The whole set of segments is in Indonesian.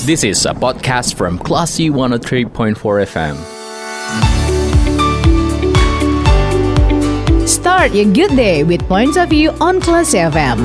This is a podcast from Classy 103.4 FM. Start your good day with points of view on Classy FM.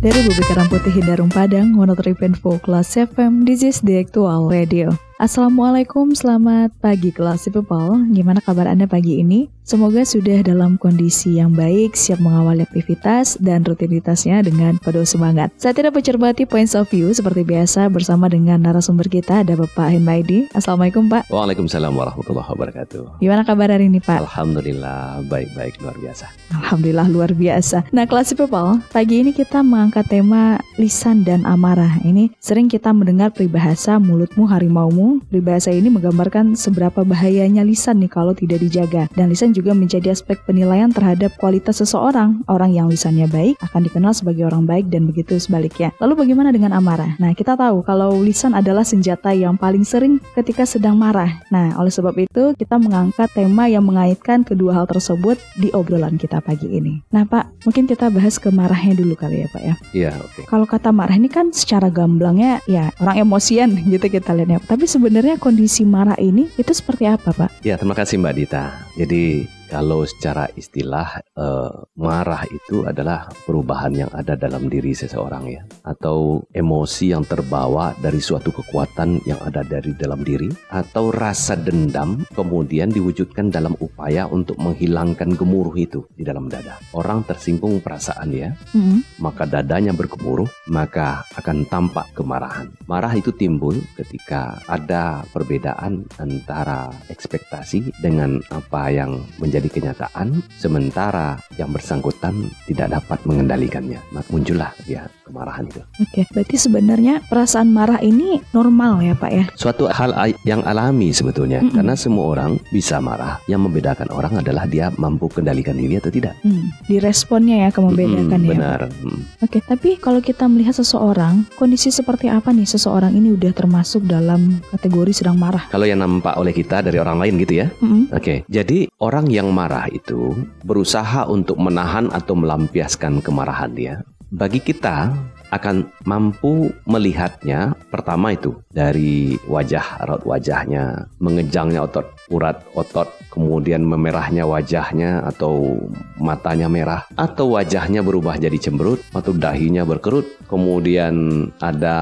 Dari Bumi Kerang Putih Hindarung Padang, 103.4 Kelas FM, this is the actual radio. Assalamualaikum, selamat pagi kelas people. Gimana kabar Anda pagi ini? Semoga sudah dalam kondisi yang baik, siap mengawali aktivitas dan rutinitasnya dengan penuh semangat. Saya tidak mencermati points of view seperti biasa bersama dengan narasumber kita ada Bapak Hinmaidi. Assalamualaikum Pak. Waalaikumsalam warahmatullahi wabarakatuh. Gimana kabar hari ini Pak? Alhamdulillah baik-baik luar biasa. Alhamdulillah luar biasa. Nah kelas people, pagi ini kita mengangkat tema lisan dan amarah. Ini sering kita mendengar peribahasa mulutmu harimaumu. Peribahasa ini menggambarkan seberapa bahayanya lisan nih kalau tidak dijaga. Dan lisan juga menjadi aspek penilaian terhadap kualitas seseorang. Orang yang lisannya baik akan dikenal sebagai orang baik dan begitu sebaliknya. Lalu bagaimana dengan amarah? Nah, kita tahu kalau lisan adalah senjata yang paling sering ketika sedang marah. Nah, oleh sebab itu kita mengangkat tema yang mengaitkan kedua hal tersebut di obrolan kita pagi ini. Nah, Pak, mungkin kita bahas kemarahnya dulu kali ya, Pak ya. Iya, oke. Kalau kata marah ini kan secara gamblangnya ya orang emosian gitu kita lihatnya. Tapi sebenarnya kondisi marah ini itu seperti apa, Pak? Ya, terima kasih Mbak Dita. Jadi kalau secara istilah eh, marah itu adalah perubahan yang ada dalam diri seseorang ya atau emosi yang terbawa dari suatu kekuatan yang ada dari dalam diri atau rasa dendam kemudian diwujudkan dalam upaya untuk menghilangkan gemuruh itu di dalam dada. Orang tersinggung perasaan ya, Hmm. maka dadanya bergemuruh, maka akan tampak kemarahan. Marah itu timbul ketika ada perbedaan antara ekspektasi dengan apa yang menjadi kenyataan, sementara yang bersangkutan tidak dapat mengendalikannya. Maka muncullah ya kemarahan itu. Oke, berarti sebenarnya perasaan marah ini normal ya, Pak ya? Suatu hal yang alami sebetulnya, Mm-mm. karena semua orang bisa marah. Yang membedakan orang adalah dia mampu kendalikan diri atau tidak. Hmm. Di responnya ya, kamu membedakan Mm-mm, ya. Benar. Mm. Oke, tapi kalau kita melihat seseorang, kondisi seperti apa nih seseorang ini udah termasuk dalam kategori sedang marah? Kalau yang nampak oleh kita dari orang lain gitu ya, Mm-mm. Oke, jadi orang yang marah itu berusaha untuk menahan atau melampiaskan kemarahan dia. Bagi kita akan mampu melihatnya pertama itu dari wajah raut wajahnya, mengejangnya otot urat otot, kemudian memerahnya wajahnya atau matanya merah atau wajahnya berubah jadi cemberut atau dahinya berkerut, kemudian ada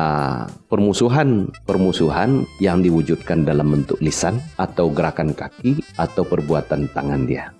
permusuhan permusuhan yang diwujudkan dalam bentuk lisan atau gerakan kaki atau perbuatan tangan dia.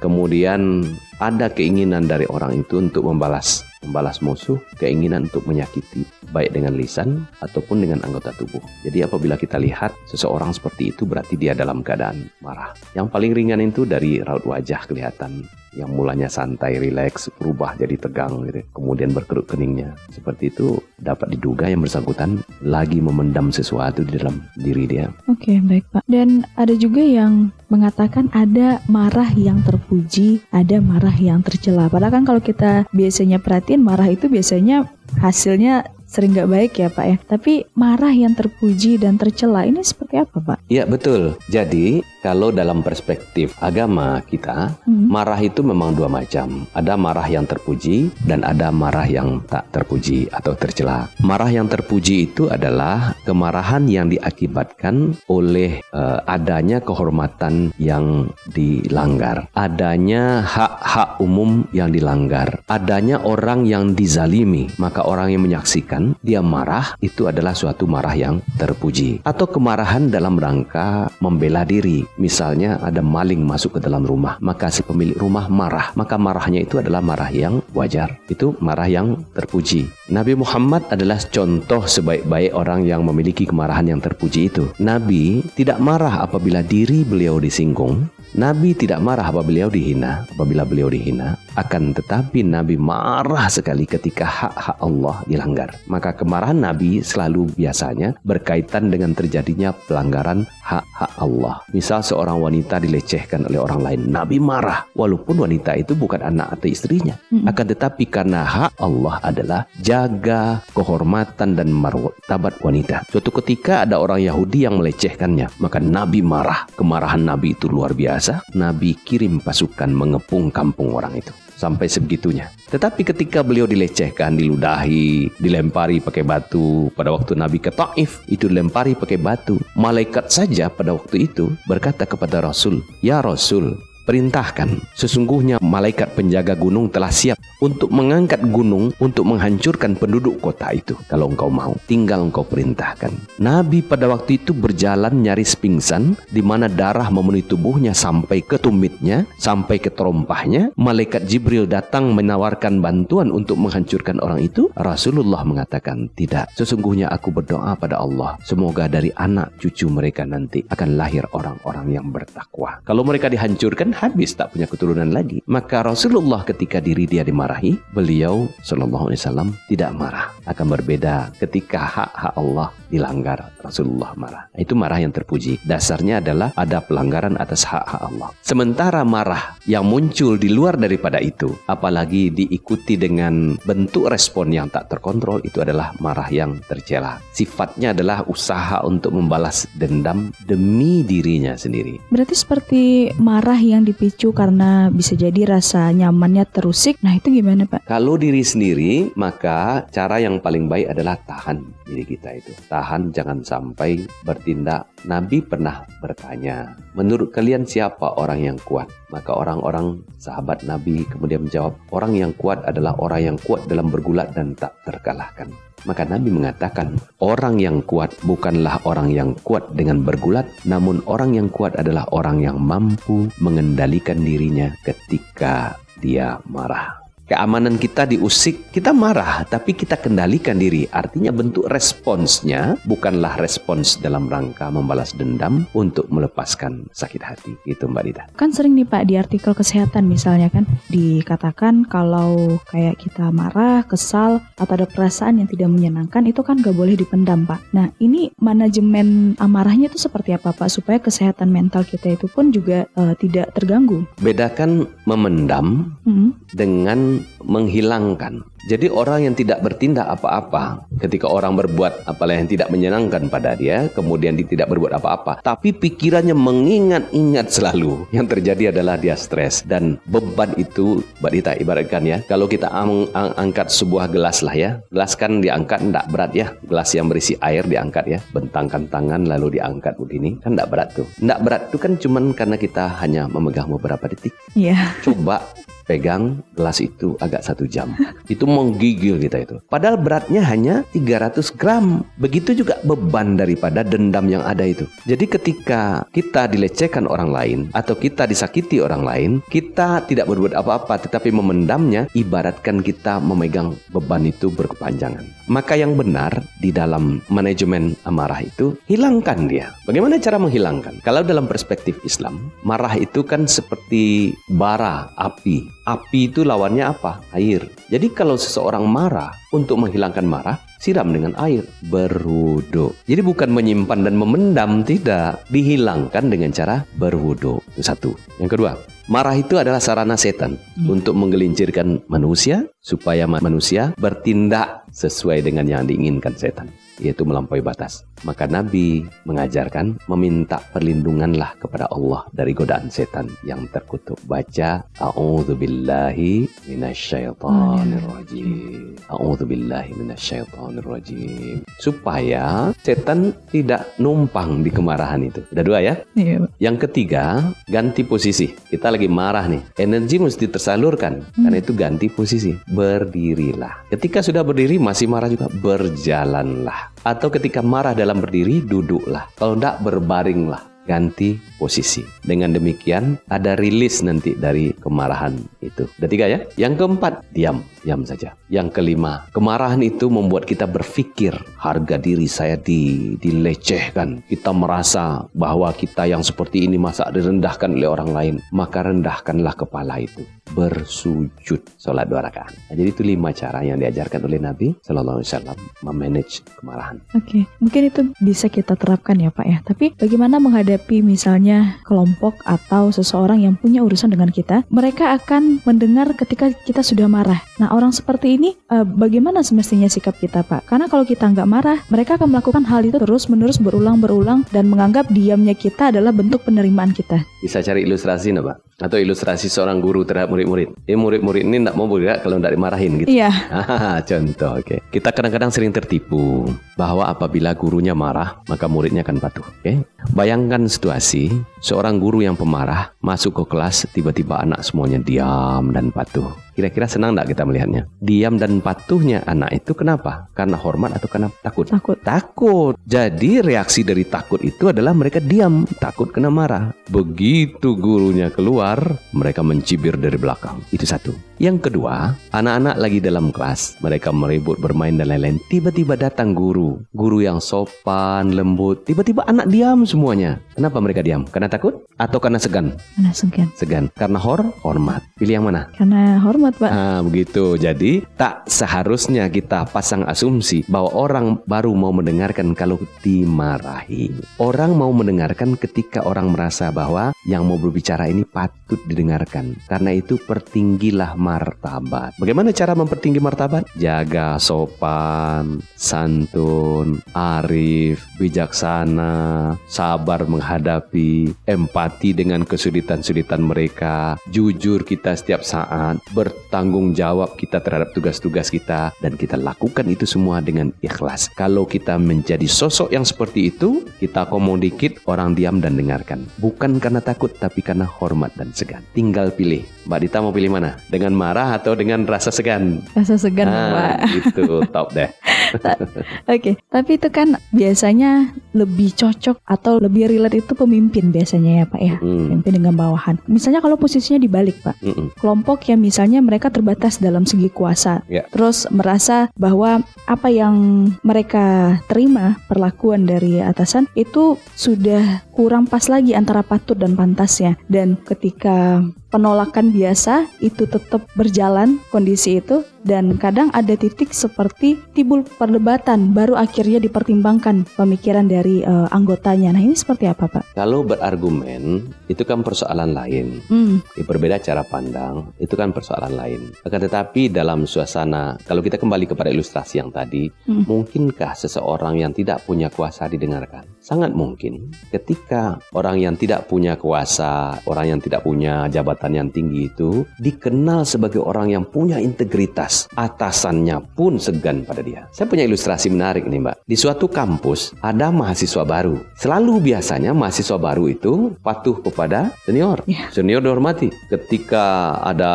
Kemudian ada keinginan dari orang itu untuk membalas membalas musuh, keinginan untuk menyakiti baik dengan lisan ataupun dengan anggota tubuh. Jadi apabila kita lihat seseorang seperti itu berarti dia dalam keadaan marah. Yang paling ringan itu dari raut wajah kelihatan yang mulanya santai, rileks, berubah jadi tegang gitu. Kemudian berkerut keningnya. Seperti itu dapat diduga yang bersangkutan lagi memendam sesuatu di dalam diri dia. Oke, baik Pak. Dan ada juga yang mengatakan ada marah yang terpuji, ada marah yang tercela. Padahal kan kalau kita biasanya perhatiin marah itu biasanya hasilnya sering nggak baik ya Pak ya. Tapi marah yang terpuji dan tercela ini seperti apa Pak? Ya betul. Jadi kalau dalam perspektif agama kita, Hmm. marah itu memang dua macam. Ada marah yang terpuji dan ada marah yang tak terpuji atau tercela. Marah yang terpuji itu adalah kemarahan yang diakibatkan oleh eh, adanya kehormatan yang dilanggar, adanya hak-hak umum yang dilanggar, adanya orang yang dizalimi, maka orang yang menyaksikan dia marah itu adalah suatu marah yang terpuji atau kemarahan dalam rangka membela diri. Misalnya ada maling masuk ke dalam rumah, maka si pemilik rumah marah, maka marahnya itu adalah marah yang wajar. Itu marah yang terpuji. Nabi Muhammad adalah contoh sebaik-baik orang yang memiliki kemarahan yang terpuji itu. Nabi tidak marah apabila diri beliau disinggung, Nabi tidak marah apabila beliau dihina, apabila beliau dihina, akan tetapi Nabi marah sekali ketika hak-hak Allah dilanggar. Maka kemarahan Nabi selalu biasanya berkaitan dengan terjadinya pelanggaran hak-hak Allah. Misal seorang wanita dilecehkan oleh orang lain, Nabi marah walaupun wanita itu bukan anak atau istrinya. Akan tetapi karena hak Allah adalah jaga kehormatan dan martabat wanita. Suatu ketika ada orang Yahudi yang melecehkannya, maka Nabi marah. Kemarahan Nabi itu luar biasa biasa, Nabi kirim pasukan mengepung kampung orang itu. Sampai sebegitunya. Tetapi ketika beliau dilecehkan, diludahi, dilempari pakai batu, pada waktu Nabi ke Taif, itu dilempari pakai batu. Malaikat saja pada waktu itu berkata kepada Rasul, Ya Rasul, perintahkan sesungguhnya malaikat penjaga gunung telah siap untuk mengangkat gunung untuk menghancurkan penduduk kota itu kalau engkau mau. Tinggal engkau perintahkan. Nabi pada waktu itu berjalan nyaris pingsan di mana darah memenuhi tubuhnya sampai ke tumitnya sampai ke terompahnya. Malaikat Jibril datang menawarkan bantuan untuk menghancurkan orang itu. Rasulullah mengatakan tidak sesungguhnya aku berdoa pada Allah. Semoga dari anak cucu mereka nanti akan lahir orang-orang yang bertakwa. Kalau mereka dihancurkan habis tak punya keturunan lagi. Maka Rasulullah ketika diri dia dimarahi, beliau Shallallahu Alaihi Wasallam tidak marah. Akan berbeda ketika hak-hak Allah dilanggar, Rasulullah marah. Itu marah yang terpuji. Dasarnya adalah ada pelanggaran atas hak-hak Allah. Sementara marah yang muncul di luar daripada itu, apalagi diikuti dengan bentuk respon yang tak terkontrol, itu adalah marah yang tercela. Sifatnya adalah usaha untuk membalas dendam demi dirinya sendiri. Berarti seperti marah yang dipicu karena bisa jadi rasa nyamannya terusik. Nah, itu gimana, Pak? Kalau diri sendiri, maka cara yang paling baik adalah tahan diri kita itu. Tahan jangan sampai bertindak. Nabi pernah bertanya, menurut kalian siapa orang yang kuat? Maka orang-orang sahabat Nabi kemudian menjawab, orang yang kuat adalah orang yang kuat dalam bergulat dan tak terkalahkan. Maka Nabi mengatakan, orang yang kuat bukanlah orang yang kuat dengan bergulat, namun orang yang kuat adalah orang yang mampu mengendalikan dirinya ketika dia marah keamanan kita diusik, kita marah, tapi kita kendalikan diri. Artinya bentuk responsnya bukanlah respons dalam rangka membalas dendam untuk melepaskan sakit hati. Itu Mbak Dita. Kan sering nih Pak di artikel kesehatan misalnya kan dikatakan kalau kayak kita marah, kesal, atau ada perasaan yang tidak menyenangkan itu kan gak boleh dipendam Pak. Nah ini manajemen amarahnya itu seperti apa Pak supaya kesehatan mental kita itu pun juga uh, tidak terganggu. Bedakan memendam hmm. dengan menghilangkan. Jadi orang yang tidak bertindak apa-apa ketika orang berbuat apalah yang tidak menyenangkan pada dia, kemudian dia tidak berbuat apa-apa, tapi pikirannya mengingat-ingat selalu. Yang terjadi adalah dia stres dan beban itu, Mbak Dita ibaratkan ya, kalau kita ang ang angkat sebuah gelas lah ya, gelas kan diangkat tidak berat ya, gelas yang berisi air diangkat ya, bentangkan tangan lalu diangkat begini, kan tidak berat tuh. Tidak berat tuh kan cuman karena kita hanya memegang beberapa detik. Iya. Yeah. Coba pegang gelas itu agak satu jam. Itu menggigil kita itu. Padahal beratnya hanya 300 gram. Begitu juga beban daripada dendam yang ada itu. Jadi ketika kita dilecehkan orang lain atau kita disakiti orang lain, kita tidak berbuat apa-apa tetapi memendamnya ibaratkan kita memegang beban itu berkepanjangan. Maka yang benar di dalam manajemen amarah itu hilangkan dia. Bagaimana cara menghilangkan? Kalau dalam perspektif Islam, marah itu kan seperti bara api Api itu lawannya apa? Air. Jadi kalau seseorang marah, untuk menghilangkan marah, siram dengan air, berwudu. Jadi bukan menyimpan dan memendam, tidak. Dihilangkan dengan cara berwudu. Itu satu. Yang kedua, marah itu adalah sarana setan hmm. untuk menggelincirkan manusia supaya manusia bertindak sesuai dengan yang diinginkan setan yaitu melampaui batas. Maka Nabi mengajarkan meminta perlindunganlah kepada Allah dari godaan setan yang terkutuk. Baca A'udzubillahi minasyaitonirrajim. A'udzubillahi minasyaitonirrajim. Supaya setan tidak numpang di kemarahan itu. Ada dua ya? Iya. Yang ketiga, ganti posisi. Kita lagi marah nih. Energi mesti tersalurkan. Hmm. Karena itu ganti posisi. Berdirilah. Ketika sudah berdiri masih marah juga, berjalanlah. Atau ketika marah dalam berdiri, duduklah. Kalau tidak, berbaringlah ganti posisi. Dengan demikian ada rilis nanti dari kemarahan itu. Ada tiga ya. Yang keempat, diam, diam saja. Yang kelima, kemarahan itu membuat kita berpikir harga diri saya di, dilecehkan. Kita merasa bahwa kita yang seperti ini masa direndahkan oleh orang lain. Maka rendahkanlah kepala itu. Bersujud sholat dua rakaat. Nah, jadi itu lima cara yang diajarkan oleh Nabi Shallallahu Alaihi Wasallam memanage kemarahan. Oke, mungkin itu bisa kita terapkan ya Pak ya. Tapi bagaimana menghadapi misalnya kelompok atau seseorang yang punya urusan dengan kita, mereka akan mendengar ketika kita sudah marah. Nah orang seperti ini, eh, bagaimana semestinya sikap kita Pak? Karena kalau kita nggak marah, mereka akan melakukan hal itu terus menerus berulang-berulang dan menganggap diamnya kita adalah bentuk penerimaan kita. Bisa cari ilustrasi nggak Pak? Atau ilustrasi seorang guru terhadap murid-murid. Ini murid-murid ini nggak mau bergerak kalau nggak dimarahin gitu. Iya. Ah, Contoh, oke. Kita kadang-kadang sering tertipu bahwa apabila gurunya marah, maka muridnya akan patuh. Oke. Bayangkan situasi seorang guru yang pemarah masuk ke kelas, tiba-tiba anak semuanya diam dan patuh. Kira-kira senang nggak kita melihatnya? Diam dan patuhnya anak itu kenapa? Karena hormat atau karena takut? Takut. Takut. Jadi reaksi dari takut itu adalah mereka diam, takut kena marah. Begitu gurunya keluar, mereka mencibir dari belakang. Itu satu. Yang kedua, anak-anak lagi dalam kelas, mereka meribut, bermain dan lain-lain. Tiba-tiba datang guru, guru yang sopan, lembut. Tiba-tiba anak diam semuanya. Kenapa mereka diam? Karena takut atau karena segan? Mana segan? Segan. Karena hor, hormat. Pilih yang mana? Karena hormat Pak. Nah, begitu. Jadi, tak seharusnya kita pasang asumsi bahwa orang baru mau mendengarkan kalau dimarahi. Orang mau mendengarkan ketika orang merasa bahwa yang mau berbicara ini patut didengarkan. Karena itu pertinggilah martabat. Bagaimana cara mempertinggi martabat? Jaga sopan, santun, arif, bijaksana, sabar menghadapi, empati dengan kesulitan-sulitan mereka, jujur kita setiap saat, bertanggung jawab kita terhadap tugas-tugas kita, dan kita lakukan itu semua dengan ikhlas. Kalau kita menjadi sosok yang seperti itu, kita ngomong dikit, orang diam dan dengarkan. Bukan karena takut, tapi karena hormat dan segan. Tinggal pilih. Mbak Dita mau pilih mana? Dengan marah atau dengan rasa segan? Rasa segan Pak. Ah, itu top deh. Oke, tapi itu kan biasanya lebih cocok atau lebih relate itu pemimpin biasanya ya Pak ya, Hmm. pemimpin dengan bawahan. Misalnya kalau posisinya dibalik Pak, Mm-mm. kelompok yang misalnya mereka terbatas dalam segi kuasa, Ya. terus merasa bahwa apa yang mereka terima perlakuan dari atasan itu sudah kurang pas lagi antara patut dan pantasnya, dan ketika penolakan biasa itu tetap berjalan kondisi itu dan kadang ada titik seperti timbul perdebatan baru akhirnya dipertimbangkan pemikiran dari eh, anggotanya. Nah ini seperti apa Pak? Kalau berargumen itu kan persoalan lain. Hmm, Ya, berbeda cara pandang itu kan persoalan lain. Akan tetapi dalam suasana kalau kita kembali kepada ilustrasi yang tadi, Hmm. mungkinkah seseorang yang tidak punya kuasa didengarkan? Sangat mungkin. Ketika orang yang tidak punya kuasa, orang yang tidak punya jabatan yang tinggi itu dikenal sebagai orang yang punya integritas, atasannya pun segan pada dia. Saya punya ilustrasi menarik nih, Mbak. Di suatu kampus ada mahasiswa baru. Selalu biasanya mahasiswa baru itu patuh kepada senior. Ya. Senior dihormati. Ketika ada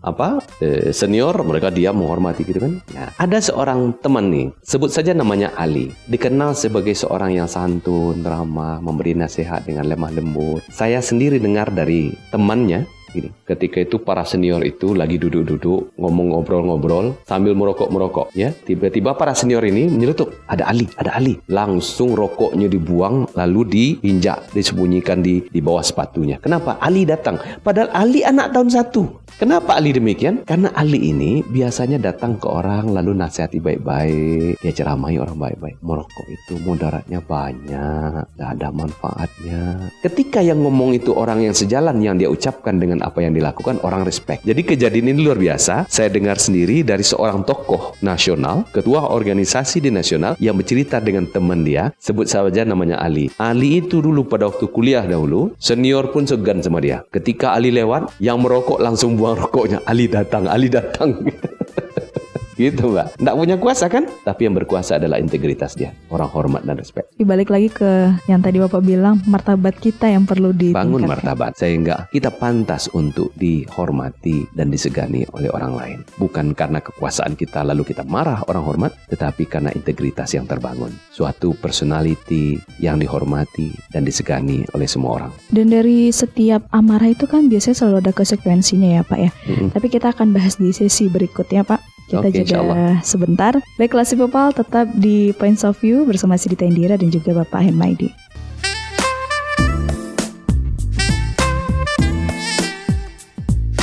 apa eh, senior, mereka diam menghormati gitu kan. Nah, ada seorang teman nih, sebut saja namanya Ali. Dikenal sebagai seorang yang santun, ramah, memberi nasihat dengan lemah lembut. Saya sendiri dengar dari temannya gini. Ketika itu para senior itu lagi duduk-duduk ngomong ngobrol-ngobrol sambil merokok-merokok ya. Tiba-tiba para senior ini menyelutuk, ada Ali, ada Ali. Langsung rokoknya dibuang lalu diinjak, disembunyikan di di bawah sepatunya. Kenapa? Ali datang. Padahal Ali anak tahun satu. Kenapa Ali demikian? Karena Ali ini biasanya datang ke orang lalu nasihati baik-baik. Dia ceramahi orang baik-baik. Merokok itu mudaratnya banyak, tidak ada manfaatnya. Ketika yang ngomong itu orang yang sejalan yang dia ucapkan dengan apa yang dilakukan, orang respect. Jadi kejadian ini luar biasa. Saya dengar sendiri dari seorang tokoh nasional, ketua organisasi di nasional yang bercerita dengan teman dia, sebut saja namanya Ali. Ali itu dulu pada waktu kuliah dahulu, senior pun segan sama dia. Ketika Ali lewat, yang merokok langsung buang rokoknya. Ali datang, Ali datang. gitu mbak. Nggak punya kuasa kan? Tapi yang berkuasa adalah integritas dia. Orang hormat dan respect. dibalik lagi ke yang tadi Bapak bilang martabat kita yang perlu Bangun ditingkatkan. martabat sehingga kita pantas untuk dihormati dan disegani oleh orang lain. Bukan karena kekuasaan kita lalu kita marah orang hormat, tetapi karena integritas yang terbangun. Suatu personality yang dihormati dan disegani oleh semua orang. Dan dari setiap amarah itu kan biasanya selalu ada konsekuensinya ya Pak ya. Mm-mm. Tapi kita akan bahas di sesi berikutnya Pak. Kita insya jeda sebentar. Baiklah si Popal tetap di Points of View bersama Sidita Indira dan juga Bapak Henmaidi.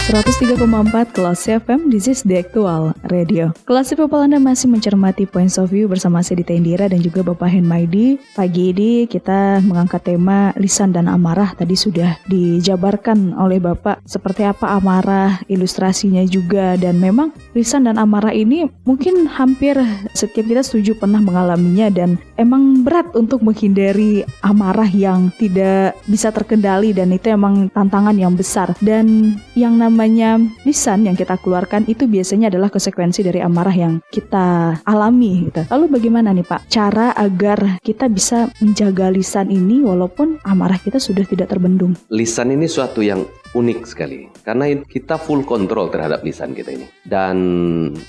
103,4 Kelas FM, this is the actual radio. Kelas People Anda masih mencermati points of view bersama saya Dita Indira dan juga Bapak Henmaidi. Pagi ini kita mengangkat tema lisan dan amarah. Tadi sudah dijabarkan oleh Bapak seperti apa amarah, ilustrasinya juga. Dan memang lisan dan amarah ini mungkin hampir setiap kita setuju pernah mengalaminya dan emang berat untuk menghindari amarah yang tidak bisa terkendali dan itu emang tantangan yang besar. Dan yang namanya lisan yang kita keluarkan itu biasanya adalah konsekuensi dari amarah yang kita alami gitu. Lalu bagaimana nih Pak cara agar kita bisa menjaga lisan ini walaupun amarah kita sudah tidak terbendung? Lisan ini suatu yang unik sekali karena kita full control terhadap lisan kita ini dan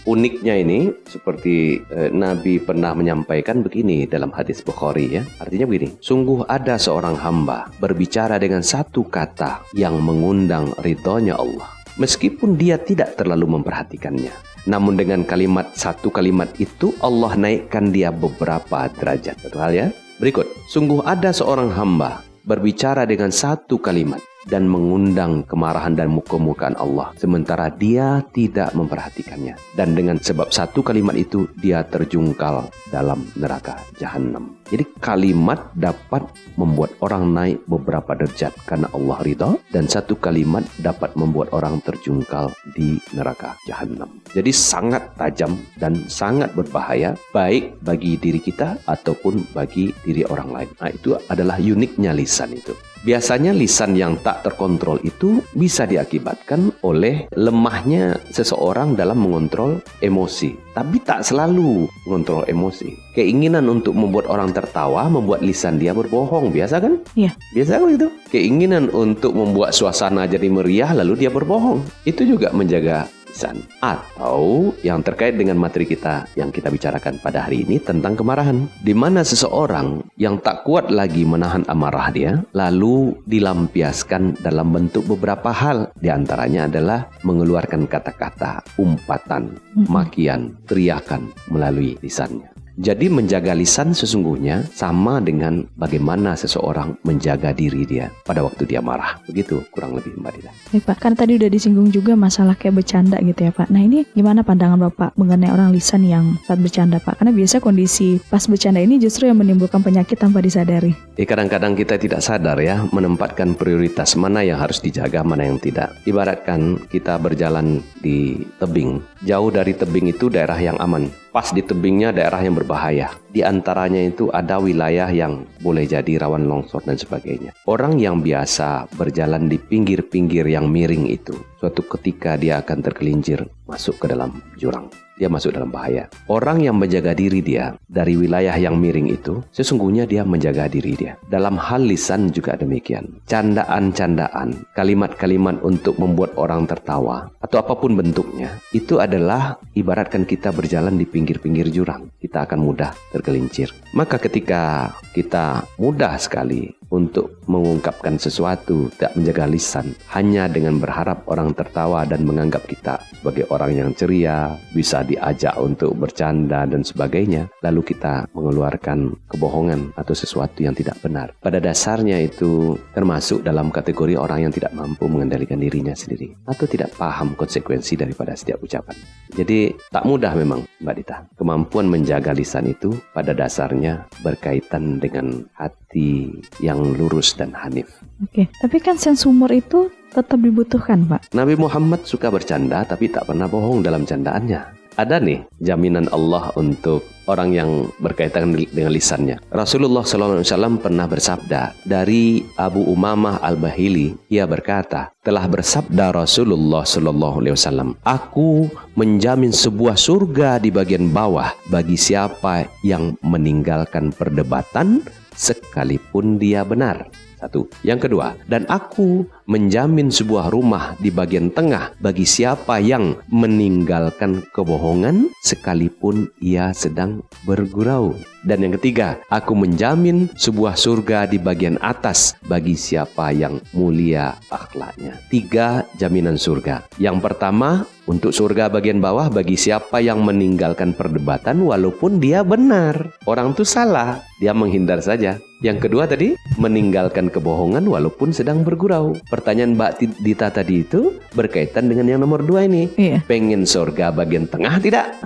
uniknya ini seperti eh, Nabi pernah menyampaikan begini dalam hadis Bukhari ya artinya begini sungguh ada seorang hamba berbicara dengan satu kata yang mengundang ridhonya Allah meskipun dia tidak terlalu memperhatikannya. Namun dengan kalimat satu kalimat itu Allah naikkan dia beberapa derajat. Betul ya? Berikut sungguh ada seorang hamba berbicara dengan satu kalimat dan mengundang kemarahan dan muka-mukaan Allah. Sementara dia tidak memperhatikannya. Dan dengan sebab satu kalimat itu dia terjungkal dalam neraka jahanam. Jadi kalimat dapat membuat orang naik beberapa derajat karena Allah ridha. Dan satu kalimat dapat membuat orang terjungkal di neraka jahanam. Jadi sangat tajam dan sangat berbahaya baik bagi diri kita ataupun bagi diri orang lain. Nah itu adalah uniknya lisan itu. Biasanya lisan yang tak terkontrol itu bisa diakibatkan oleh lemahnya seseorang dalam mengontrol emosi. Tapi tak selalu mengontrol emosi. Keinginan untuk membuat orang tertawa membuat lisan dia berbohong. Biasa kan? Iya. Biasa kan itu? Keinginan untuk membuat suasana jadi meriah lalu dia berbohong. Itu juga menjaga lisan atau yang terkait dengan materi kita yang kita bicarakan pada hari ini tentang kemarahan. Di mana seseorang yang tak kuat lagi menahan amarah dia lalu dilampiaskan dalam bentuk beberapa hal. Di antaranya adalah mengeluarkan kata-kata umpatan makian teriakan melalui lisannya jadi menjaga lisan sesungguhnya sama dengan bagaimana seseorang menjaga diri dia pada waktu dia marah. Begitu kurang lebih Mbak Dita. Baik Pak, kan tadi udah disinggung juga masalah kayak bercanda gitu ya Pak. Nah ini gimana pandangan Bapak mengenai orang lisan yang saat bercanda Pak? Karena biasa kondisi pas bercanda ini justru yang menimbulkan penyakit tanpa disadari. Eh, kadang-kadang kita tidak sadar ya menempatkan prioritas mana yang harus dijaga, mana yang tidak. Ibaratkan kita berjalan di tebing. Jauh dari tebing itu daerah yang aman. Pas di tebingnya daerah yang berbahaya. Di antaranya itu ada wilayah yang boleh jadi rawan longsor dan sebagainya. Orang yang biasa berjalan di pinggir-pinggir yang miring itu, suatu ketika dia akan tergelincir masuk ke dalam jurang dia masuk dalam bahaya. Orang yang menjaga diri dia dari wilayah yang miring itu, sesungguhnya dia menjaga diri dia. Dalam hal lisan juga demikian. Candaan-candaan, kalimat-kalimat untuk membuat orang tertawa, atau apa pun bentuknya, itu adalah ibaratkan kita berjalan di pinggir-pinggir jurang. Kita akan mudah tergelincir. Maka ketika kita mudah sekali untuk mengungkapkan sesuatu, tak menjaga lisan, hanya dengan berharap orang tertawa dan menganggap kita sebagai orang yang ceria, bisa diajak untuk bercanda dan sebagainya, lalu kita mengeluarkan kebohongan atau sesuatu yang tidak benar. Pada dasarnya itu termasuk dalam kategori orang yang tidak mampu mengendalikan dirinya sendiri atau tidak paham konsekuensi daripada setiap ucapan. Jadi tak mudah memang Mbak Dita. Kemampuan menjaga lisan itu pada dasarnya berkaitan dengan hati yang lurus dan hanif. Oke, tapi kan sens humor itu tetap dibutuhkan, Pak. Nabi Muhammad suka bercanda tapi tak pernah bohong dalam candaannya. Ada nih jaminan Allah untuk orang yang berkaitan dengan lisannya. Rasulullah SAW pernah bersabda dari Abu Umamah Al-Bahili, ia berkata, telah bersabda Rasulullah SAW, Aku menjamin sebuah surga di bagian bawah bagi siapa yang meninggalkan perdebatan sekalipun dia benar. Satu. Yang kedua, dan aku menjamin sebuah rumah di bagian tengah bagi siapa yang meninggalkan kebohongan sekalipun ia sedang bergurau. Dan yang ketiga, aku menjamin sebuah surga di bagian atas bagi siapa yang mulia akhlaknya. Tiga jaminan surga. Yang pertama, untuk surga bagian bawah bagi siapa yang meninggalkan perdebatan walaupun dia benar. Orang itu salah, dia menghindar saja. Yang kedua tadi meninggalkan kebohongan walaupun sedang bergurau. Pertanyaan Mbak Dita tadi itu berkaitan dengan yang nomor dua ini. Iya. Pengen surga bagian tengah tidak?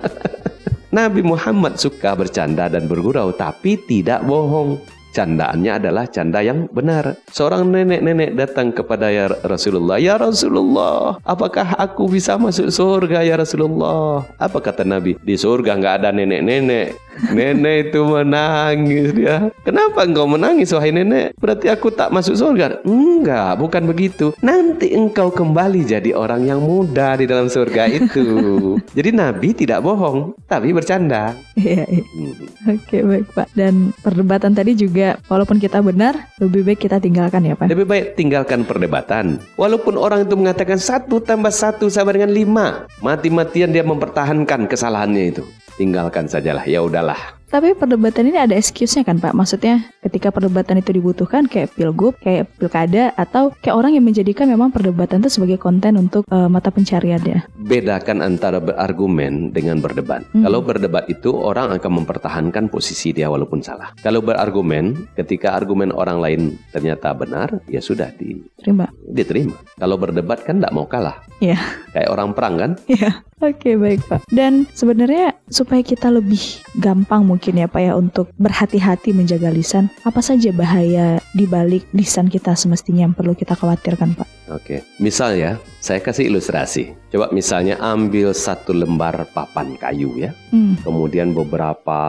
Nabi Muhammad suka bercanda dan bergurau tapi tidak bohong. Candaannya adalah canda yang benar. Seorang nenek-nenek datang kepada ya Rasulullah. Ya Rasulullah, apakah aku bisa masuk surga ya Rasulullah? Apa kata Nabi? Di surga nggak ada nenek-nenek. Nenek itu menangis dia. Kenapa engkau menangis wahai nenek? Berarti aku tak masuk surga? Enggak, bukan begitu. Nanti engkau kembali jadi orang yang muda di dalam surga itu. jadi Nabi tidak bohong, tapi bercanda. Iya, iya. Oke, baik, Pak. Dan perdebatan tadi juga walaupun kita benar, lebih baik kita tinggalkan ya, Pak. Lebih baik tinggalkan perdebatan. Walaupun orang itu mengatakan satu tambah satu sama dengan lima, mati-matian dia mempertahankan kesalahannya itu. Tinggalkan sajalah, ya udahlah. Tapi perdebatan ini ada excuse-nya kan, Pak? Maksudnya ketika perdebatan itu dibutuhkan kayak pilgub, kayak pilkada atau kayak orang yang menjadikan memang perdebatan itu sebagai konten untuk eh, mata pencariannya. Bedakan antara berargumen dengan berdebat. Hmm. Kalau berdebat itu orang akan mempertahankan posisi dia walaupun salah. Kalau berargumen, ketika argumen orang lain ternyata benar, ya sudah di- Terima. diterima. Kalau berdebat kan tidak mau kalah. Iya. Kayak orang perang kan? Iya. Oke, baik, Pak. Dan sebenarnya supaya kita lebih gampang mungkin ya, Pak ya untuk berhati-hati menjaga lisan, apa saja bahaya di balik lisan kita semestinya yang perlu kita khawatirkan, Pak? Oke. Misal ya, saya kasih ilustrasi. Coba misalnya ambil satu lembar papan kayu ya. Hmm, kemudian beberapa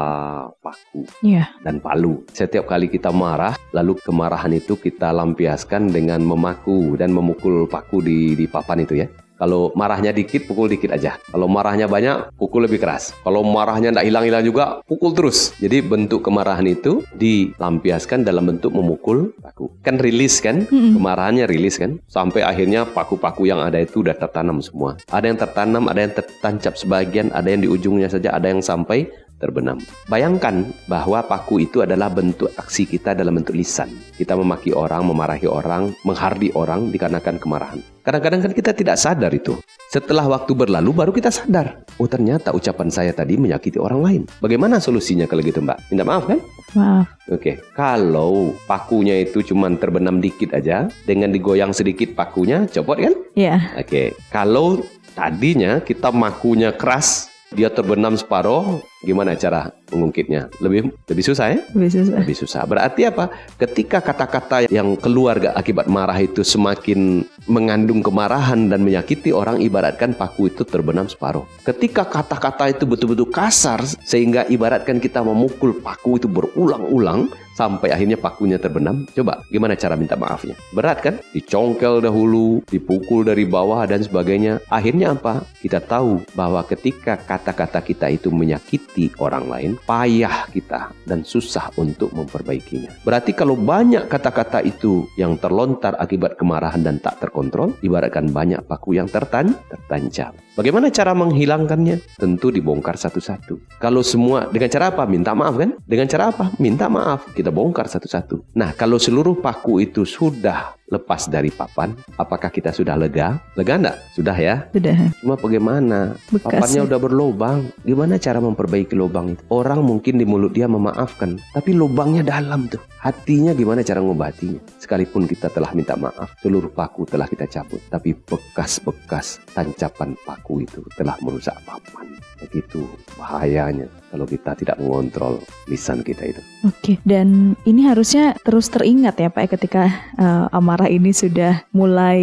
paku iya. dan palu. Setiap kali kita marah, lalu kemarahan itu kita lampiaskan dengan memaku dan memukul paku di di papan itu ya. Kalau marahnya dikit, pukul dikit aja. Kalau marahnya banyak, pukul lebih keras. Kalau marahnya tidak hilang-hilang juga, pukul terus. Jadi bentuk kemarahan itu dilampiaskan dalam bentuk memukul paku. Kan rilis kan? Kemarahannya rilis kan? Sampai akhirnya paku-paku yang ada itu udah tertanam semua. Ada yang tertanam, ada yang tertancap sebagian, ada yang di ujungnya saja, ada yang sampai terbenam. Bayangkan bahwa paku itu adalah bentuk aksi kita dalam bentuk lisan. Kita memaki orang, memarahi orang, menghardi orang dikarenakan kemarahan. Kadang-kadang kan kita tidak sadar itu. Setelah waktu berlalu baru kita sadar. Oh ternyata ucapan saya tadi menyakiti orang lain. Bagaimana solusinya kalau gitu mbak? Minta maaf kan? Maaf. Oke, kalau pakunya itu cuma terbenam dikit aja, dengan digoyang sedikit pakunya, copot kan? Iya. Oke, kalau tadinya kita makunya keras, dia terbenam separuh, gimana cara mengungkitnya? Lebih lebih susah ya? Lebih susah. Lebih susah. Berarti apa? Ketika kata-kata yang keluar gak akibat marah itu semakin mengandung kemarahan dan menyakiti orang, ibaratkan paku itu terbenam separuh. Ketika kata-kata itu betul-betul kasar, sehingga ibaratkan kita memukul paku itu berulang-ulang, sampai akhirnya pakunya terbenam. Coba, gimana cara minta maafnya? Berat kan? Dicongkel dahulu, dipukul dari bawah dan sebagainya. Akhirnya apa? Kita tahu bahwa ketika kata-kata kita itu menyakiti orang lain, payah kita dan susah untuk memperbaikinya. Berarti kalau banyak kata-kata itu yang terlontar akibat kemarahan dan tak terkontrol, ibaratkan banyak paku yang tertan tertancap. Bagaimana cara menghilangkannya? Tentu dibongkar satu-satu. Kalau semua dengan cara apa? Minta maaf kan? Dengan cara apa? Minta maaf. Kita bongkar satu-satu. Nah, kalau seluruh paku itu sudah lepas dari papan, apakah kita sudah lega? Lega enggak? Sudah ya? Sudah. Cuma bagaimana? Bekas. Papannya ya. udah berlubang. Gimana cara memperbaiki lubang itu? Orang mungkin di mulut dia memaafkan, tapi lubangnya dalam tuh. Hatinya gimana cara ngobatinya? Sekalipun kita telah minta maaf, seluruh paku telah kita cabut, tapi bekas-bekas tancapan paku itu telah merusak papan. Begitu bahayanya kalau kita tidak mengontrol lisan kita itu. Oke, dan ini harusnya terus teringat ya Pak ya, ketika eh, amarah ini sudah mulai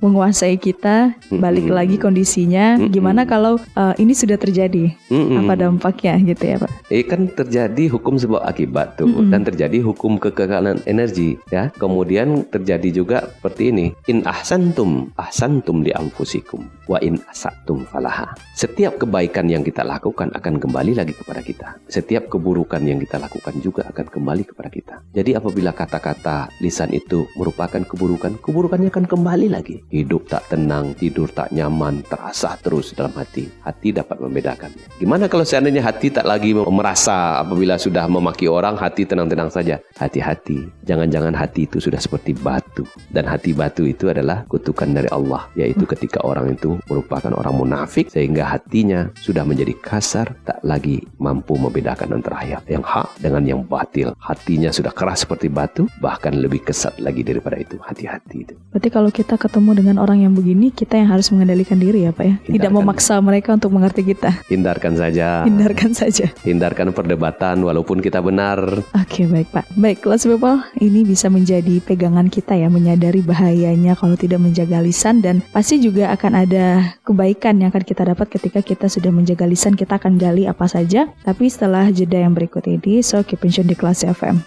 menguasai kita, balik Mm-mm. lagi kondisinya. Mm-mm. Gimana kalau eh, ini sudah terjadi? Mm-mm. Apa dampaknya gitu ya Pak? Eh kan terjadi hukum sebab akibat tuh Mm-mm. dan terjadi hukum kekekalan energi ya. Kemudian terjadi juga seperti ini. In ahsantum ahsantum di anfusikum wa in asatum falaha. Setiap kebaikan yang kita lakukan akan kembali lagi kepada kita. Setiap keburukan yang kita lakukan juga akan kembali kepada kita. Jadi apabila kata-kata lisan itu merupakan keburukan, keburukannya akan kembali lagi. Hidup tak tenang, tidur tak nyaman, terasa terus dalam hati. Hati dapat membedakannya. Gimana kalau seandainya hati tak lagi merasa apabila sudah memaki orang, hati tenang-tenang saja. Hati-hati, jangan-jangan hati itu sudah seperti batu. Dan hati batu itu adalah kutukan dari Allah, yaitu ketika orang itu merupakan orang munafik sehingga hatinya sudah menjadi kasar, tak lagi mampu membedakan antara yang hak dengan yang batil. Hatinya sudah keras seperti batu, bahkan lebih kesat lagi daripada itu. Hati-hati itu. Berarti kalau kita ketemu dengan orang yang begini, kita yang harus mengendalikan diri ya Pak ya? Hindarkan. Tidak memaksa mereka untuk mengerti kita. Hindarkan saja. Hindarkan saja. Hindarkan perdebatan walaupun kita benar. Oke baik Pak. Baik kelas people, ini bisa menjadi pegangan kita ya menyadari bahayanya kalau tidak menjaga lisan dan pasti juga akan ada kebaikan yang akan kita dapat ketika kita sudah menjaga lisan. Kita akan gali apa saja. Tapi setelah jeda yang berikut ini, so keep in tune di kelas FM.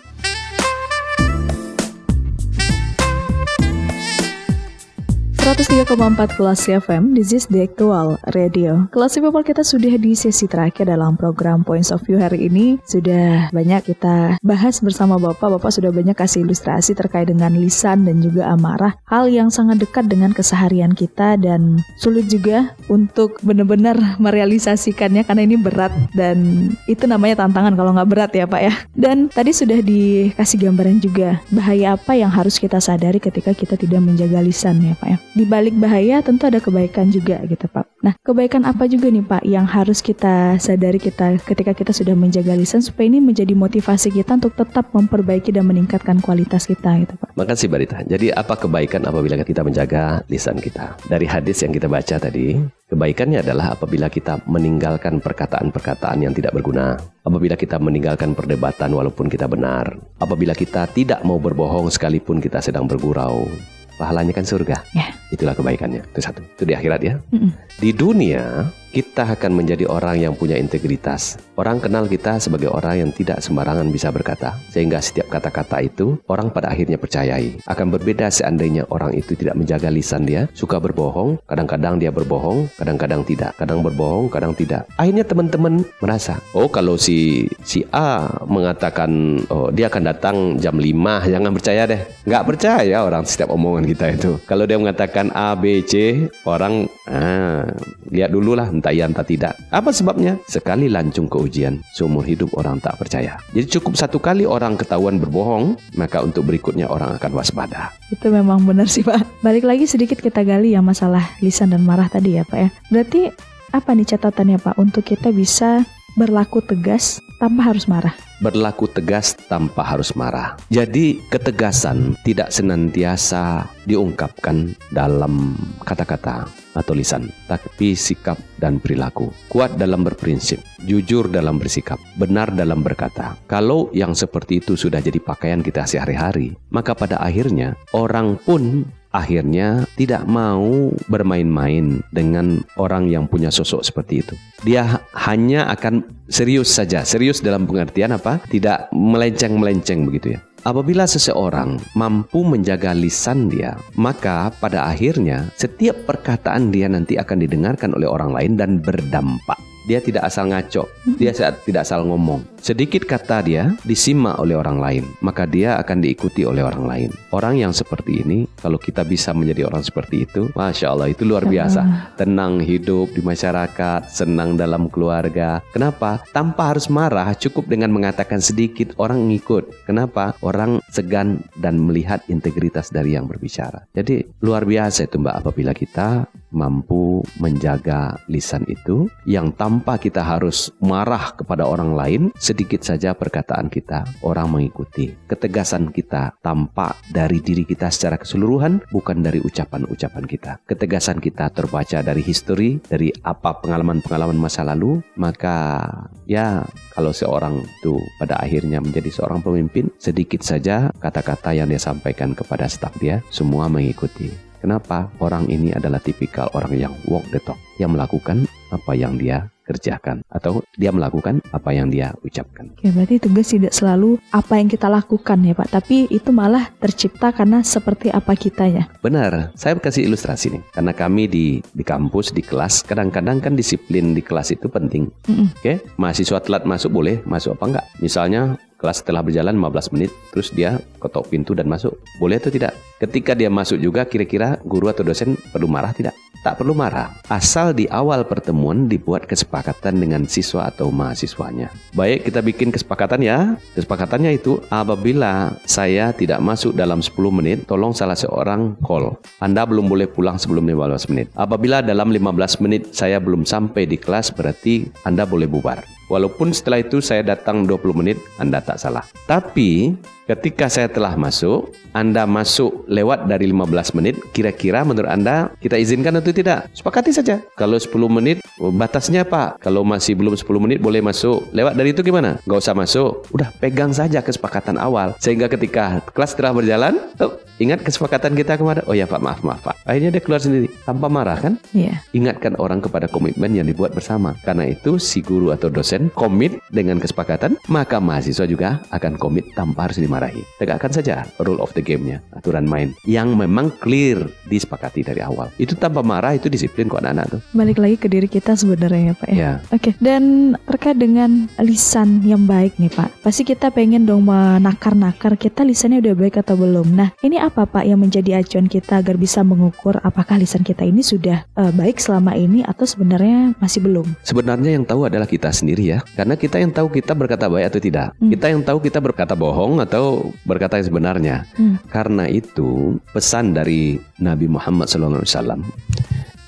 103,4 Kelas FM, this is the actual radio. Kelas People kita sudah di sesi terakhir dalam program Points of View hari ini. Sudah banyak kita bahas bersama Bapak. Bapak sudah banyak kasih ilustrasi terkait dengan lisan dan juga amarah. Hal yang sangat dekat dengan keseharian kita dan sulit juga untuk benar-benar merealisasikannya karena ini berat dan itu namanya tantangan kalau nggak berat ya Pak ya. Dan tadi sudah dikasih gambaran juga bahaya apa yang harus kita sadari ketika kita tidak menjaga lisan ya Pak ya di balik bahaya tentu ada kebaikan juga gitu Pak. Nah, kebaikan apa juga nih Pak yang harus kita sadari kita ketika kita sudah menjaga lisan supaya ini menjadi motivasi kita untuk tetap memperbaiki dan meningkatkan kualitas kita gitu Pak. Makasih Barita. Jadi apa kebaikan apabila kita menjaga lisan kita? Dari hadis yang kita baca tadi, kebaikannya adalah apabila kita meninggalkan perkataan-perkataan yang tidak berguna. Apabila kita meninggalkan perdebatan walaupun kita benar. Apabila kita tidak mau berbohong sekalipun kita sedang bergurau pahalanya kan surga. Ya. Itulah kebaikannya. Itu satu. Itu di akhirat ya. Mm -mm. Di dunia kita akan menjadi orang yang punya integritas. Orang kenal kita sebagai orang yang tidak sembarangan bisa berkata, sehingga setiap kata-kata itu orang pada akhirnya percayai. Akan berbeda seandainya orang itu tidak menjaga lisan dia, suka berbohong, kadang-kadang dia berbohong, kadang-kadang tidak, kadang berbohong, kadang tidak. Akhirnya teman-teman merasa, oh kalau si si A mengatakan oh dia akan datang jam 5, jangan percaya deh. Nggak percaya orang setiap omongan kita itu. Kalau dia mengatakan A, B, C, orang ah, lihat dulu lah entah iya entah tidak. Apa sebabnya? Sekali lancung ke ujian, seumur hidup orang tak percaya. Jadi cukup satu kali orang ketahuan berbohong, maka untuk berikutnya orang akan waspada. Itu memang benar sih Pak. Balik lagi sedikit kita gali ya masalah lisan dan marah tadi ya Pak ya. Berarti apa nih catatannya Pak untuk kita bisa berlaku tegas tanpa harus marah? berlaku tegas tanpa harus marah. Jadi ketegasan tidak senantiasa diungkapkan dalam kata-kata atau lisan, tapi sikap dan perilaku. Kuat dalam berprinsip, jujur dalam bersikap, benar dalam berkata. Kalau yang seperti itu sudah jadi pakaian kita sehari-hari, maka pada akhirnya orang pun akhirnya tidak mau bermain-main dengan orang yang punya sosok seperti itu. Dia hanya akan serius saja, serius dalam pengertian apa? Tidak melenceng-melenceng begitu ya. Apabila seseorang mampu menjaga lisan dia, maka pada akhirnya setiap perkataan dia nanti akan didengarkan oleh orang lain dan berdampak. Dia tidak asal ngaco, dia tidak asal ngomong. Sedikit kata dia disimak oleh orang lain, maka dia akan diikuti oleh orang lain. Orang yang seperti ini, kalau kita bisa menjadi orang seperti itu, masya Allah itu luar biasa. Tenang hidup di masyarakat, senang dalam keluarga. Kenapa? Tanpa harus marah, cukup dengan mengatakan sedikit orang ngikut. Kenapa? Orang segan dan melihat integritas dari yang berbicara. Jadi luar biasa itu Mbak apabila kita mampu menjaga lisan itu yang tanpa kita harus marah kepada orang lain sedikit saja perkataan kita orang mengikuti ketegasan kita tampak dari diri kita secara keseluruhan bukan dari ucapan-ucapan kita. Ketegasan kita terbaca dari history dari apa pengalaman-pengalaman masa lalu maka ya kalau seorang itu pada akhirnya menjadi seorang pemimpin sedikit saja kata-kata yang dia sampaikan kepada staf dia semua mengikuti Kenapa? Orang ini adalah tipikal orang yang walk the talk, yang melakukan apa yang dia kerjakan atau dia melakukan apa yang dia ucapkan. Oke, berarti tugas tidak selalu apa yang kita lakukan ya Pak, tapi itu malah tercipta karena seperti apa kita ya. Benar, saya kasih ilustrasi nih. Karena kami di di kampus, di kelas, kadang-kadang kan disiplin di kelas itu penting. Mm -mm. Oke, mahasiswa telat masuk boleh, masuk apa enggak? Misalnya kelas telah berjalan 15 menit, terus dia ketok pintu dan masuk. Boleh atau tidak? Ketika dia masuk juga, kira-kira guru atau dosen perlu marah tidak? Tak perlu marah, asal di awal pertemuan dibuat kesepakatan dengan siswa atau mahasiswanya. Baik, kita bikin kesepakatan ya. Kesepakatannya itu apabila saya tidak masuk dalam 10 menit, tolong salah seorang call. Anda belum boleh pulang sebelum 15 menit. Apabila dalam 15 menit saya belum sampai di kelas, berarti Anda boleh bubar. Walaupun setelah itu saya datang 20 menit, Anda tak salah. Tapi ketika saya telah masuk, Anda masuk lewat dari 15 menit, kira-kira menurut Anda kita izinkan atau tidak? Sepakati saja. Kalau 10 menit, batasnya apa? Kalau masih belum 10 menit boleh masuk. Lewat dari itu gimana? Gak usah masuk. Udah pegang saja kesepakatan awal. Sehingga ketika kelas telah berjalan, oh, ingat kesepakatan kita kemarin? Oh ya Pak, maaf, maaf Pak. Akhirnya dia keluar sendiri. Tanpa marah kan? Iya. Ingatkan orang kepada komitmen yang dibuat bersama. Karena itu si guru atau dosen komit dengan kesepakatan, maka mahasiswa juga akan komit tanpa harus dimarahi. Tegakkan saja rule of the game-nya, aturan main yang memang clear disepakati dari awal. Itu tanpa marah itu disiplin kok anak-anak tuh. Balik lagi ke diri kita sebenarnya ya Pak ya. Ya. Oke, dan terkait dengan lisan yang baik nih Pak. Pasti kita pengen dong menakar-nakar kita lisannya udah baik atau belum. Nah, ini apa Pak yang menjadi acuan kita agar bisa mengukur apakah lisan kita ini sudah eh, baik selama ini atau sebenarnya masih belum? Sebenarnya yang tahu adalah kita sendiri ya. Karena kita yang tahu kita berkata baik atau tidak. Hmm. Kita yang tahu kita berkata bohong atau berkata yang sebenarnya. Hmm. Karena itu pesan dari Nabi Muhammad SAW.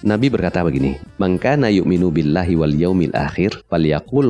Nabi berkata begini, "Mangkana yu'minu billahi wal yaumil akhir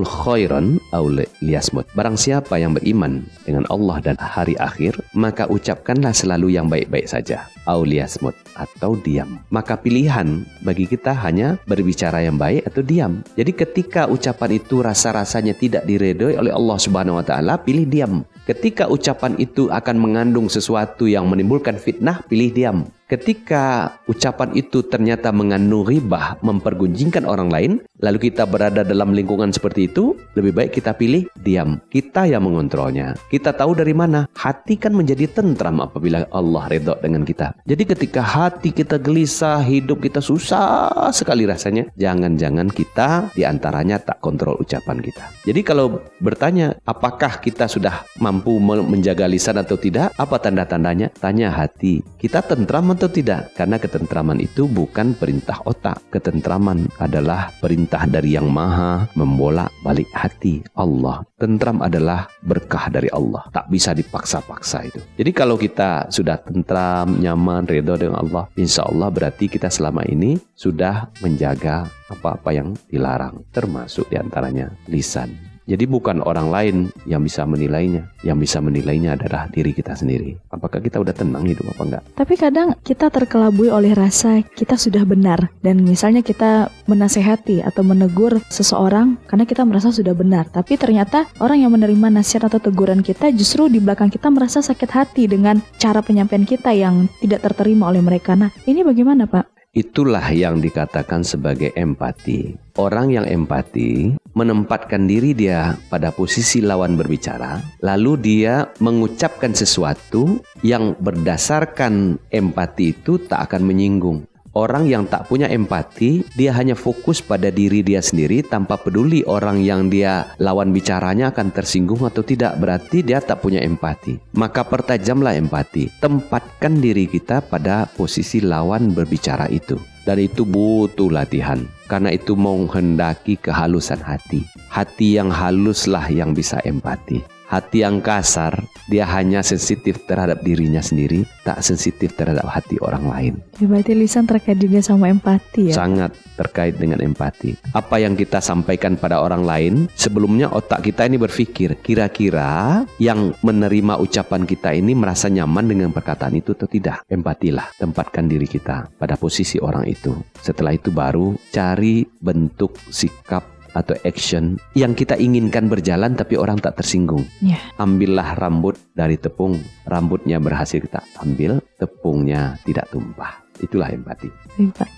khairan aw liyasmut." Barang siapa yang beriman dengan Allah dan hari akhir, maka ucapkanlah selalu yang baik-baik saja. Aw liyasmut atau diam. Maka pilihan bagi kita hanya berbicara yang baik atau diam. Jadi ketika ucapan itu rasa-rasanya tidak diredoi oleh Allah Subhanahu wa taala, pilih diam. Ketika ucapan itu akan mengandung sesuatu yang menimbulkan fitnah, pilih diam. Ketika ucapan itu ternyata mengandung ribah, mempergunjingkan orang lain, lalu kita berada dalam lingkungan seperti itu, lebih baik kita pilih diam. Kita yang mengontrolnya. Kita tahu dari mana. Hati kan menjadi tentram apabila Allah redha dengan kita. Jadi ketika hati kita gelisah, hidup kita susah sekali rasanya, jangan-jangan kita di antaranya tak kontrol ucapan kita. Jadi kalau bertanya, apakah kita sudah mampu me- menjaga lisan atau tidak? Apa tanda-tandanya? Tanya hati. Kita tentram atau tidak? Karena ketentraman itu bukan perintah otak. Ketentraman adalah perintah dari yang maha membolak balik hati Allah. Tentram adalah berkah dari Allah. Tak bisa dipaksa-paksa itu. Jadi kalau kita sudah tentram, nyaman, ridho dengan Allah, insya Allah berarti kita selama ini sudah menjaga apa-apa yang dilarang. Termasuk di antaranya lisan. Jadi bukan orang lain yang bisa menilainya. Yang bisa menilainya adalah diri kita sendiri. Apakah kita udah tenang hidup apa enggak? Tapi kadang kita terkelabui oleh rasa kita sudah benar dan misalnya kita menasehati atau menegur seseorang karena kita merasa sudah benar. Tapi ternyata orang yang menerima nasihat atau teguran kita justru di belakang kita merasa sakit hati dengan cara penyampaian kita yang tidak terterima oleh mereka. Nah, ini bagaimana, Pak? Itulah yang dikatakan sebagai empati. Orang yang empati menempatkan diri dia pada posisi lawan berbicara, lalu dia mengucapkan sesuatu yang berdasarkan empati itu tak akan menyinggung. Orang yang tak punya empati, dia hanya fokus pada diri dia sendiri tanpa peduli orang yang dia lawan bicaranya akan tersinggung atau tidak. Berarti dia tak punya empati. Maka pertajamlah empati. Tempatkan diri kita pada posisi lawan berbicara itu. Dan itu butuh latihan. Karena itu menghendaki kehalusan hati. Hati yang haluslah yang bisa empati. Hati yang kasar, dia hanya sensitif terhadap dirinya sendiri, tak sensitif terhadap hati orang lain. Ya, berarti lisan terkait juga sama empati ya. Sangat terkait dengan empati. Apa yang kita sampaikan pada orang lain, sebelumnya otak kita ini berpikir, kira-kira yang menerima ucapan kita ini merasa nyaman dengan perkataan itu atau tidak. Empatilah, tempatkan diri kita pada posisi orang itu. Setelah itu baru cari bentuk sikap atau action yang kita inginkan berjalan tapi orang tak tersinggung. Ya. Ambillah rambut dari tepung, rambutnya berhasil kita ambil, tepungnya tidak tumpah. Itulah empati.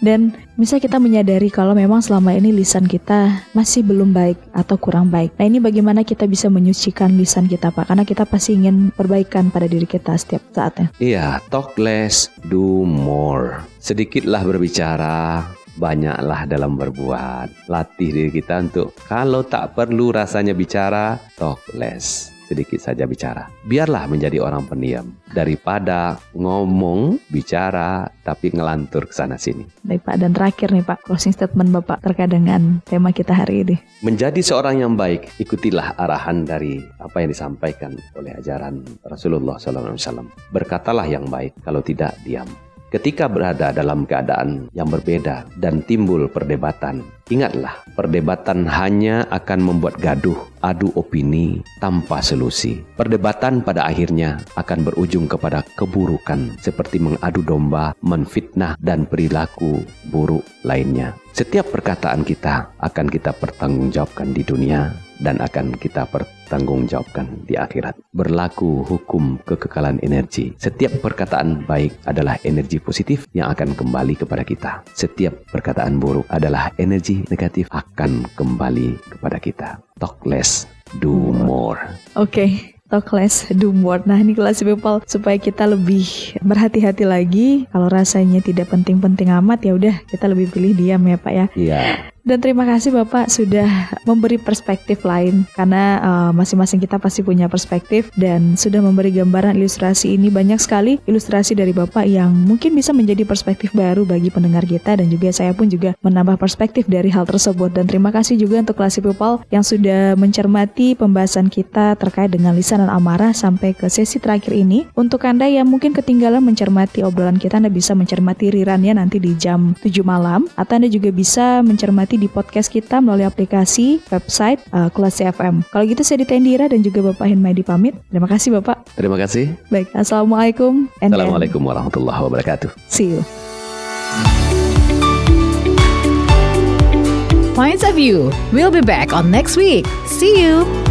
Dan bisa kita menyadari kalau memang selama ini lisan kita masih belum baik atau kurang baik. Nah ini bagaimana kita bisa menyucikan lisan kita Pak? Karena kita pasti ingin perbaikan pada diri kita setiap saatnya. Iya, talk less, do more. Sedikitlah berbicara, banyaklah dalam berbuat. Latih diri kita untuk kalau tak perlu rasanya bicara, talk less. sedikit saja bicara. Biarlah menjadi orang pendiam daripada ngomong, bicara, tapi ngelantur ke sana sini. Baik Pak, dan terakhir nih Pak, closing statement Bapak terkait dengan tema kita hari ini. Menjadi seorang yang baik, ikutilah arahan dari apa yang disampaikan oleh ajaran Rasulullah SAW. Berkatalah yang baik, kalau tidak diam. Ketika berada dalam keadaan yang berbeda dan timbul perdebatan, ingatlah perdebatan hanya akan membuat gaduh, adu opini tanpa solusi. Perdebatan pada akhirnya akan berujung kepada keburukan seperti mengadu domba, menfitnah dan perilaku buruk lainnya. Setiap perkataan kita akan kita pertanggungjawabkan di dunia dan akan kita pertanggungjawabkan di akhirat. Berlaku hukum kekekalan energi. Setiap perkataan baik adalah energi positif yang akan kembali kepada kita. Setiap perkataan buruk adalah energi negatif akan kembali kepada kita. Talk less, do more. Oke. Okay talk less, do more. Nah ini kelas people supaya kita lebih berhati-hati lagi. Kalau rasanya tidak penting-penting amat ya udah kita lebih pilih diam ya Pak ya. Iya. Dan terima kasih Bapak sudah memberi perspektif lain. Karena uh, masing-masing kita pasti punya perspektif dan sudah memberi gambaran ilustrasi ini. Banyak sekali ilustrasi dari Bapak yang mungkin bisa menjadi perspektif baru bagi pendengar kita. Dan juga saya pun juga menambah perspektif dari hal tersebut. Dan terima kasih juga untuk kelas people yang sudah mencermati pembahasan kita terkait dengan lisan dan amarah sampai ke sesi terakhir ini. Untuk Anda yang mungkin ketinggalan mencermati obrolan kita Anda bisa mencermati rirannya nanti di jam 7 malam. Atau Anda juga bisa mencermati di podcast kita melalui aplikasi website uh, Kelas CFM. Kalau gitu saya Ditendira dan juga Bapak Hinmaidi pamit. Terima kasih Bapak. Terima kasih. Baik, Assalamualaikum. Assalamualaikum warahmatullahi wabarakatuh. See you. Points of View. We'll be back on next week. See you.